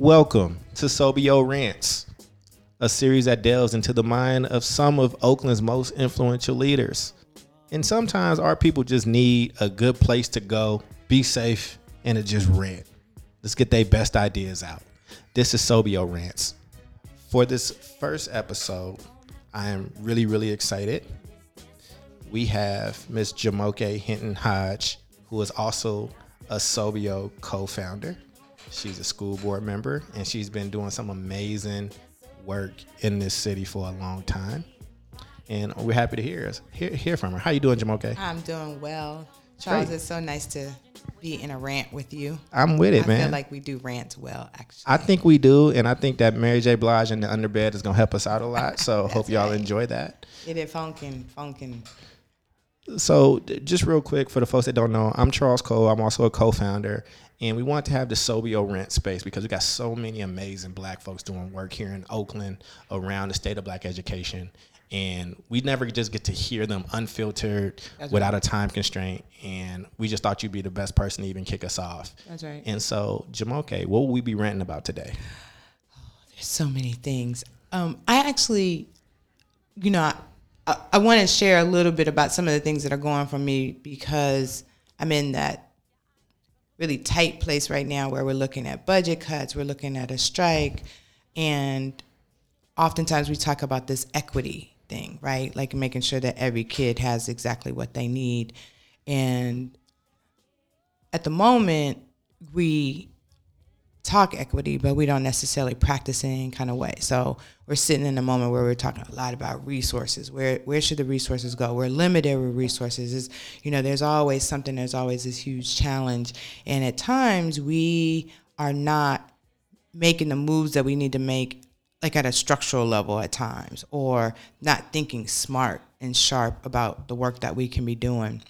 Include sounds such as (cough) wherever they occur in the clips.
Welcome to SOBEO Rants, a series that delves into the mind of some of Oakland's most influential leaders. And sometimes our people just need a good place to go, be safe, and to just rant. Let's get their best ideas out. This is SOBEO Rants. For this first episode, I am really, really excited. We have Miss Jumoke Hinton Hodge, who is also a SOBEO co-founder. She's a school board member, and she's been doing some amazing work in this city for a long time. And we're happy to hear hear, hear from her. How you doing, Jumoke? I'm doing well. Charles, Great. it's so nice to be in a rant with you. I'm with it, I man. I feel like we do rant well, actually. I think we do, and I think that Mary J. Blige and the underbed is gonna help us out a lot. So (laughs) hope y'all enjoy that. It funkin', funkin'. So just real quick for the folks that don't know, I'm Charles Cole. I'm also a co-founder, and we want to have the SOBEO rent space because we got so many amazing Black folks doing work here in Oakland around the state of Black education, and we never just get to hear them unfiltered That's without a time constraint. And we just thought you'd be the best person to even kick us off. That's right. And so, Jumoke, what will we be ranting about today? (sighs) There's so many things. Um, I actually, you know, I, I, I want to share a little bit about some of the things that are going for me because I'm in that really tight place right now where we're looking at budget cuts, we're looking at a strike, and oftentimes we talk about this equity thing, right? Like making sure that every kid has exactly what they need. And at the moment, we talk equity, but we don't necessarily practice it in any kind of way. So we're sitting in a moment where we're talking a lot about resources. Where where should the resources go? We're limited with resources. Is you know, there's always something. There's always this huge challenge, and at times we are not making the moves that we need to make like at a structural level at times or not thinking smart and sharp about the work that we can be doing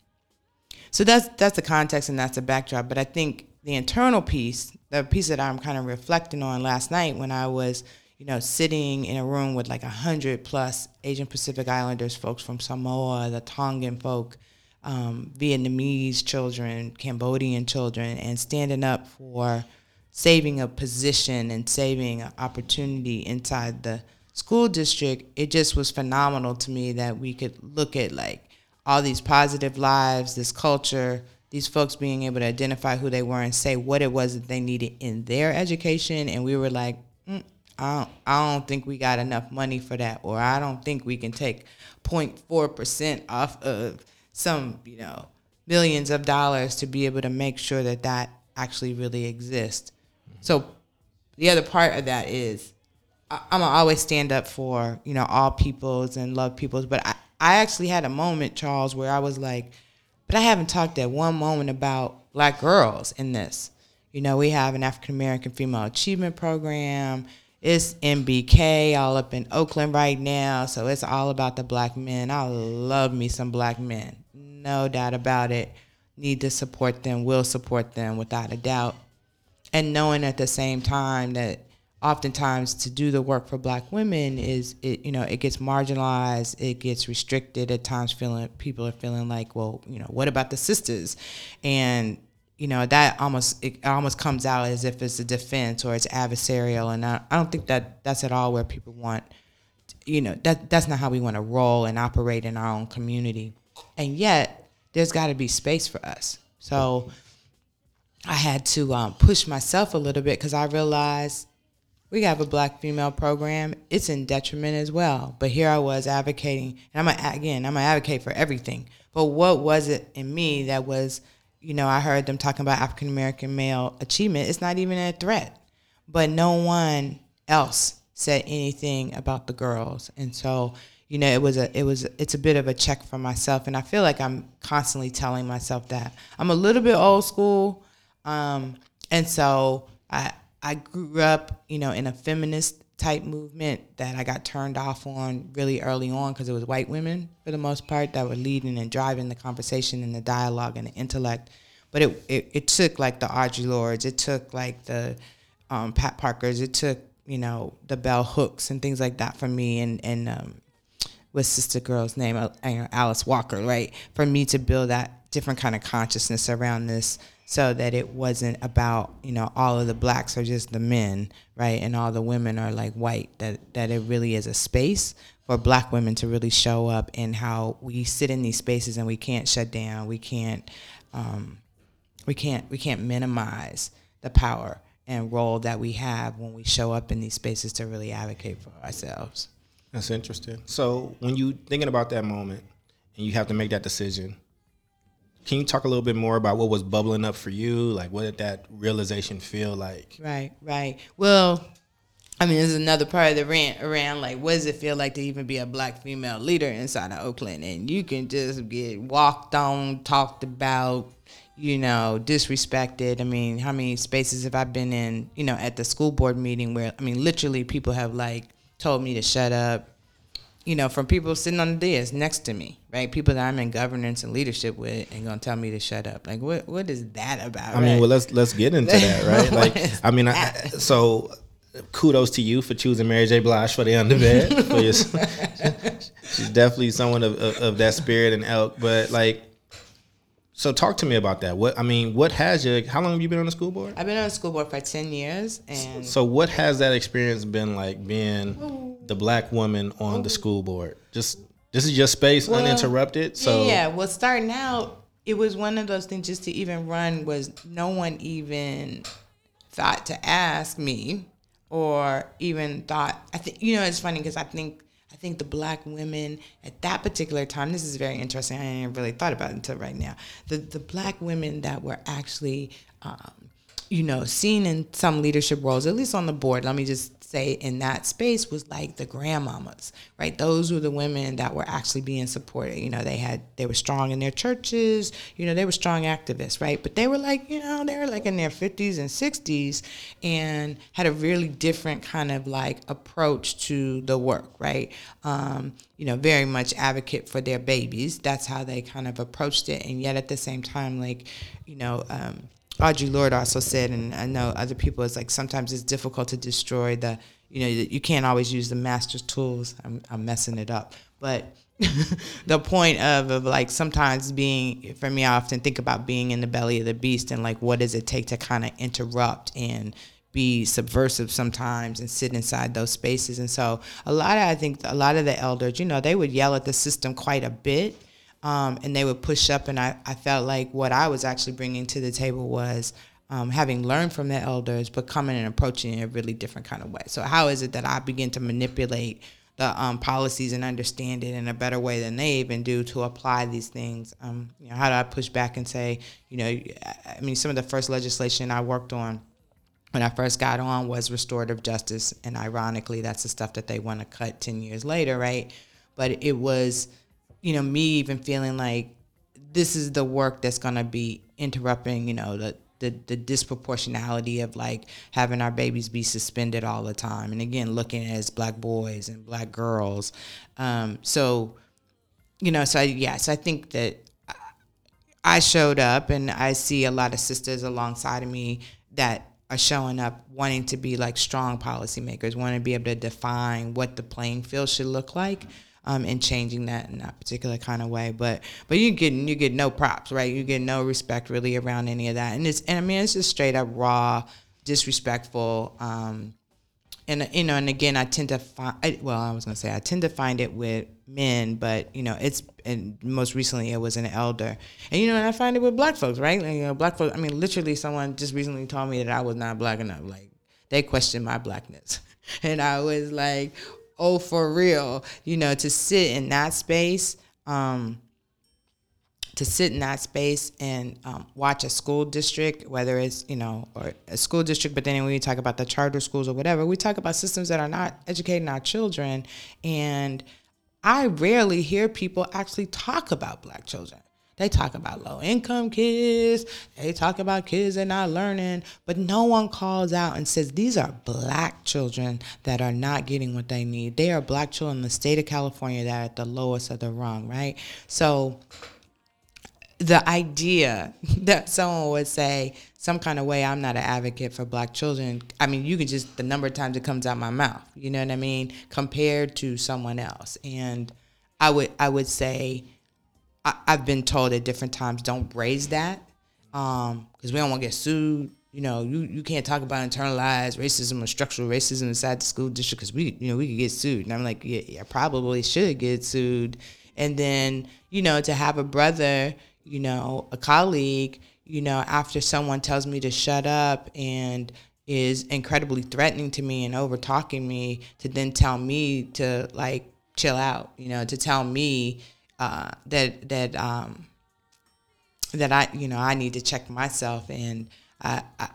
so that's that's the context and that's the backdrop. But I think the internal piece, the piece that I'm kind of reflecting on last night when I was, you know, sitting in a room with like a hundred plus Asian Pacific Islanders folks from Samoa, the Tongan folk, um, Vietnamese children, Cambodian children, and standing up for saving a position and saving an opportunity inside the school district. It just was phenomenal to me that we could look at like all these positive lives, this culture, these folks being able to identify who they were and say what it was that they needed in their education. And we were like, mm, I, don't, I don't think we got enough money for that, or I don't think we can take 0.4% off of some, you know, millions of dollars to be able to make sure that that actually really exists. So the other part of that is I, I'm gonna always stand up for you know all peoples and love peoples, but I, I actually had a moment, Charles, where I was like, but I haven't talked at one moment about black girls in this. You know, we have an African American Female Achievement Program. It's MBK all up in Oakland right now, so it's all about the black men. I love me some black men, no doubt about it. Need to support them, will support them without a doubt and knowing at the same time that oftentimes to do the work for black women is it you know it gets marginalized it gets restricted at times feeling people are feeling like well you know what about the sisters? And you know that almost it almost comes out as if it's a defense or it's adversarial and I, I don't think that that's at all where people want you know that that's not how we want to roll and operate in our own community. And yet there's got to be space for us. So I had to um, push myself a little bit because I realized we have a black female program. It's in detriment as well. But here I was advocating, and I'm a, again, I'm an advocate for everything. But what was it in me that was, you know, I heard them talking about African American male achievement. It's not even a threat. But no one else said anything about the girls, and so you know, it was a, it was, it's a bit of a check for myself, and I feel like I'm constantly telling myself that I'm a little bit old school. Um, and so I I grew up, you know, in a feminist type movement that I got turned off on really early on because it was white women for the most part that were leading and driving the conversation and the dialogue and the intellect. But it it, it took like the Audre Lordes, it took like the um, Pat Parkers, it took you know the Bell Hooks and things like that for me and and um, what's sister girl's name Alice Walker, right? For me to build that different kind of consciousness around this so that it wasn't about you know all of the blacks are just the men right? And all the women are like white that that it really is a space for black women to really show up and how we sit in these spaces and we can't shut down we can't um, we can't we can't minimize the power and role that we have when we show up in these spaces to really advocate for ourselves. That's interesting. So when you thinking about that moment and you have to make that decision can you talk a little bit more about what was bubbling up for you? Like, what did that realization feel like? Right, right. Well, I mean, this is another part of the rant around like, what does it feel like to even be a black female leader inside of Oakland? And you can just get walked on, talked about, you know, disrespected. I mean, how many spaces have I been in, you know, at the school board meeting where, I mean, literally people have like told me to shut up, you know, from people sitting on the desk next to me, right? People that I'm in governance and leadership with, and gonna tell me to shut up. Like, what what is that about? I right? mean, well, let's let's get into that, (laughs) right? Like, I mean, I, so kudos to you for choosing Mary J. Blige for the underbed. (laughs) for your, (laughs) she's definitely someone of, of, of that spirit and elk, but like so talk to me about that. What I mean, what has you? How long have you been on the school board? I've been on the school board for ten years, and so what has that experience been like being the black woman on the school board? Just this is your space, well, uninterrupted. So yeah, well, starting out, it was one of those things. Just to even run was no one even thought to ask me, or even thought. I think you know it's funny because I think I think the black women at that particular time, this is very interesting. I hadn't really thought about it until right now. The the black women that were actually um, you know, seen in some leadership roles, at least on the board, let me just say in that space was like the grandmamas, right? Those were the women that were actually being supported. You know, they had they were strong in their churches, you know, they were strong activists, right? But they were like, you know, they were like in their 50s and 60s and had a really different kind of like approach to the work, right? Um, you know, very much advocate for their babies. That's how they kind of approached it. And yet at the same time, like, you know, um, Audre Lorde also said, and I know other people, it's like sometimes it's difficult to destroy the, you know, you can't always use the master's tools. I'm, I'm messing it up. But (laughs) the point of, of like sometimes being, for me, I often think about being in the belly of the beast and like what does it take to kind of interrupt and be subversive sometimes and sit inside those spaces. And so a lot of, I think a lot of the elders, you know, they would yell at the system quite a bit um, and they would push up. And I, I felt like what I was actually bringing to the table was um, having learned from the elders, but coming and approaching in a really different kind of way. So, how is it that I begin to manipulate the um, policies and understand it in a better way than they even do to apply these things? Um, you know, how do I push back and say, you know, I mean, some of the first legislation I worked on when I first got on was restorative justice, and ironically, that's the stuff that they want to cut ten years later, right? But it was you know, me even feeling like this is the work that's gonna be interrupting, you know, the the, the disproportionality of like having our babies be suspended all the time. And again looking as black boys and black girls. Um, so you know so I, yes yeah, so i think that i showed up and i see a lot of sisters alongside of me that are showing up wanting to be like strong policymakers wanting to be able to define what the playing field should look like um, and changing that in that particular kind of way. But but you get you get no props, right? You get no respect really around any of that, and it's and I mean it's just straight up raw, disrespectful. Um, and you know, and again, I tend to find. Well, I was gonna say I tend to find it with men, but you know, it's and most recently it was an elder, and you know, and I find it with black folks, right? You know, black folks. I mean, literally, someone just recently told me that I was not black enough. Like, they questioned my blackness, (laughs) and I was like, oh for real you know to sit in that space um, to sit in that space and um, watch a school district whether it's you know or a school district but then when we talk about the charter schools or whatever we talk about systems that are not educating our children. And i rarely hear people actually talk about black children they talk about low income kids. They talk about kids that are not learning, but no one calls out and says these are black children that are not getting what they need. They are black children in the state of California that are at the lowest of the rung, right? So the idea (laughs) that someone would say some kind of way I'm not an advocate for black children. I mean, you can just the number of times it comes out my mouth, you know what I mean, compared to someone else. And I would I would say I, have been told at different times, don't raise that. um, because we don't want to get sued. You know, you, you can't talk about internalized racism or structural racism inside the school district because we, you know, we could get sued. And I'm like, yeah, yeah, probably should get sued. And then, you know, to have a brother, you know, a colleague, you know, after someone tells me to shut up and is incredibly threatening to me and over talking me to then tell me to like chill out, you know, to tell me uh, that that um, that I you know I need to check myself. And I I,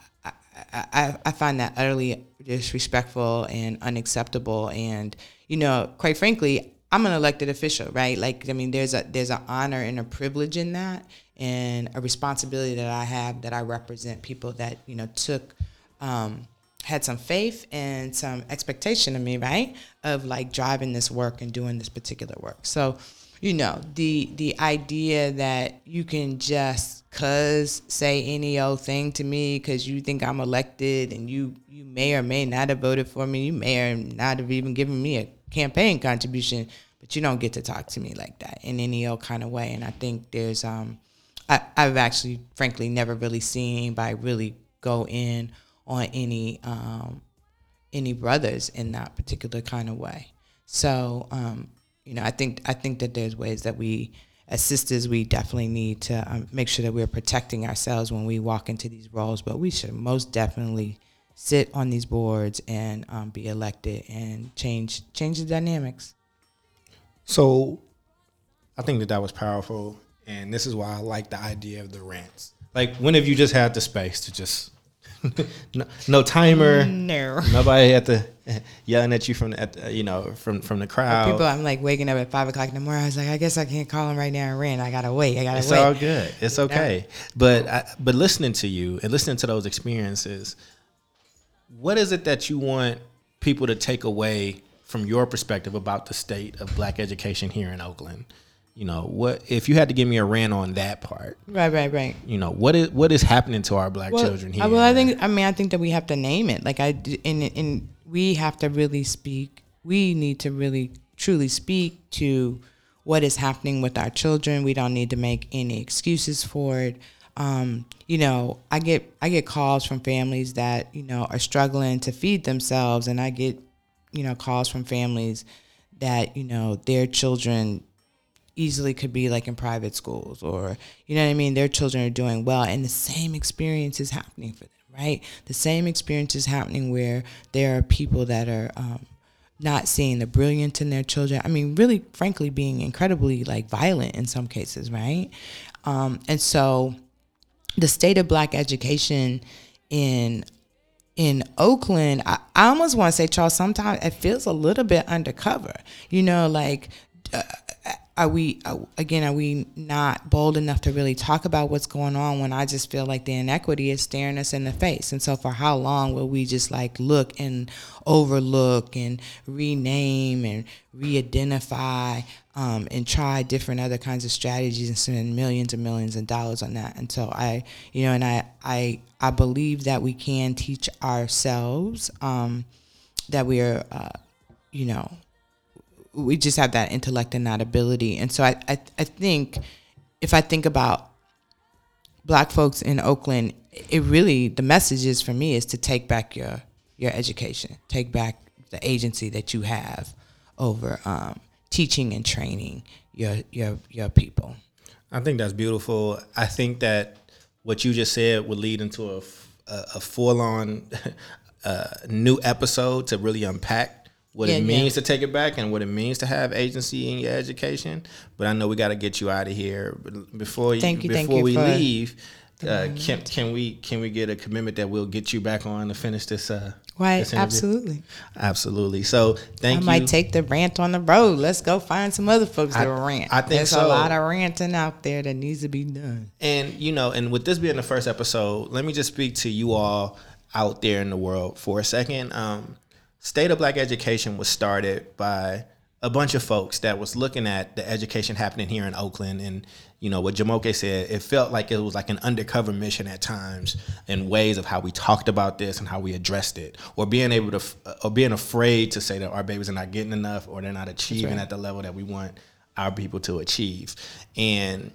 I, I find that utterly disrespectful and unacceptable. And you know quite frankly I'm an elected official right? Like I mean there's a there's an honor and a privilege in that and a responsibility that I have that I represent people that you know took um, had some faith and some expectation of me right of like driving this work and doing this particular work. So you know the the idea that you can just cuz say any old thing to me cuz you think I'm elected and you you may or may not have voted for me. You may or not have even given me a campaign contribution but you don't get to talk to me like that in any old kind of way. And I think there's um I, I've actually frankly never really seen anybody really go in on any um any brothers in that particular kind of way. So um you know, I think I think that there's ways that we, as sisters, we definitely need to um, make sure that we're protecting ourselves when we walk into these roles. But we should most definitely sit on these boards and um, be elected and change change the dynamics. So, I think that that was powerful, and this is why I like the idea of the rants. Like, when have you just had the space to just (laughs) no, no, timer. No. Nobody at the yelling at you from the, at, uh, you know from from the crowd. People, I'm like waking up at five o'clock in the morning. I was like, I guess I can't call him right now and rant. I gotta wait. I gotta it's wait. It's all good. It's okay. But I, but listening to you and listening to those experiences, what is it that you want people to take away from your perspective about the state of black education here in Oakland? You know what if you had to give me a rant on that part right right right. you know what is what is happening to our black well, children here? well i think i mean i think that we have to name it. Like i and and we have to really speak we need to really truly speak to what is happening with our children. We don't need to make any excuses for it. Um, you know i get i get calls from families that you know are struggling to feed themselves and i get you know calls from families that you know their children easily could be like in private schools or you know what I mean? Their children are doing well and the same experience is happening for them right? The same experience is happening where there are people that are um, not seeing the brilliance in their children. I mean really frankly being incredibly like violent in some cases right? Um, and so the state of black education in in Oakland, I, I almost want to say, Charles, sometimes it feels a little bit undercover. You know, like uh, are we again are we not bold enough to really talk about what's going on when i just feel like the inequity is staring us in the face? And so for how long will we just like look and overlook and rename and re-identify um, and try different other kinds of strategies and spend millions and millions of dollars on that? And so i you know and i i i believe that we can teach ourselves um, that we are uh, you know we just have that intellect and that ability. And so I, I, I think if I think about black folks in Oakland, it really the message is for me is to take back your your education, take back the agency that you have over um, teaching and training your your your people. I think that's beautiful. I think that what you just said would lead into a, a, a full on (laughs) uh, new episode to really unpack what yeah, it means yeah. to take it back and what it means to have agency in your education. But I know we got to get you out of here. Before you, thank you, you before you we leave, uh, can can we can we get a commitment that we'll get you back on to finish this? Uh, right, this absolutely, absolutely. So thank I you. I might take the rant on the road. Let's go find some other folks to rant. I think There's so. a lot of ranting out there that needs to be done. And you know, and with this being the first episode, let me just speak to you all out there in the world for a second. Um, State of Black Education was started by a bunch of folks that was looking at the education happening here in Oakland. And you know what Jumoke said it felt like it was like an undercover mission at times in ways of how we talked about this and how we addressed it. Or being able to or being afraid to say that our babies are not getting enough or they're not achieving right. at the level that we want our people to achieve. And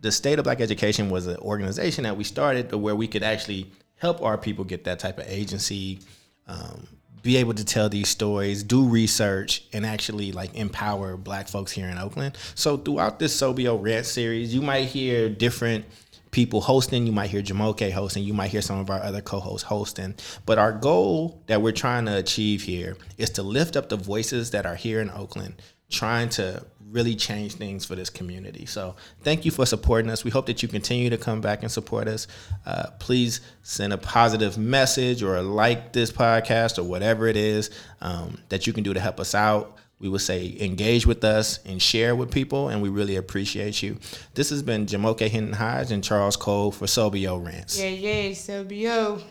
the State of Black Education was an organization that we started where we could actually help our people get that type of agency, um, be able to tell these stories, do research, and actually like empower Black folks here in Oakland. So throughout this SOBEO Rant series, you might hear different people hosting. You might hear Jumoke hosting. You might hear some of our other co-hosts hosting. But our goal that we're trying to achieve here is to lift up the voices that are here in Oakland, trying to really change things for this community. So thank you for supporting us. We hope that you continue to come back and support us. Uh, please send a positive message or like this podcast or whatever it is um, that you can do to help us out. We would say engage with us and share with people, and we really appreciate you. This has been Jumoke Hinton Hodge and Charles Cole for SOBEO Rants. Yeah, yeah, SOBEO.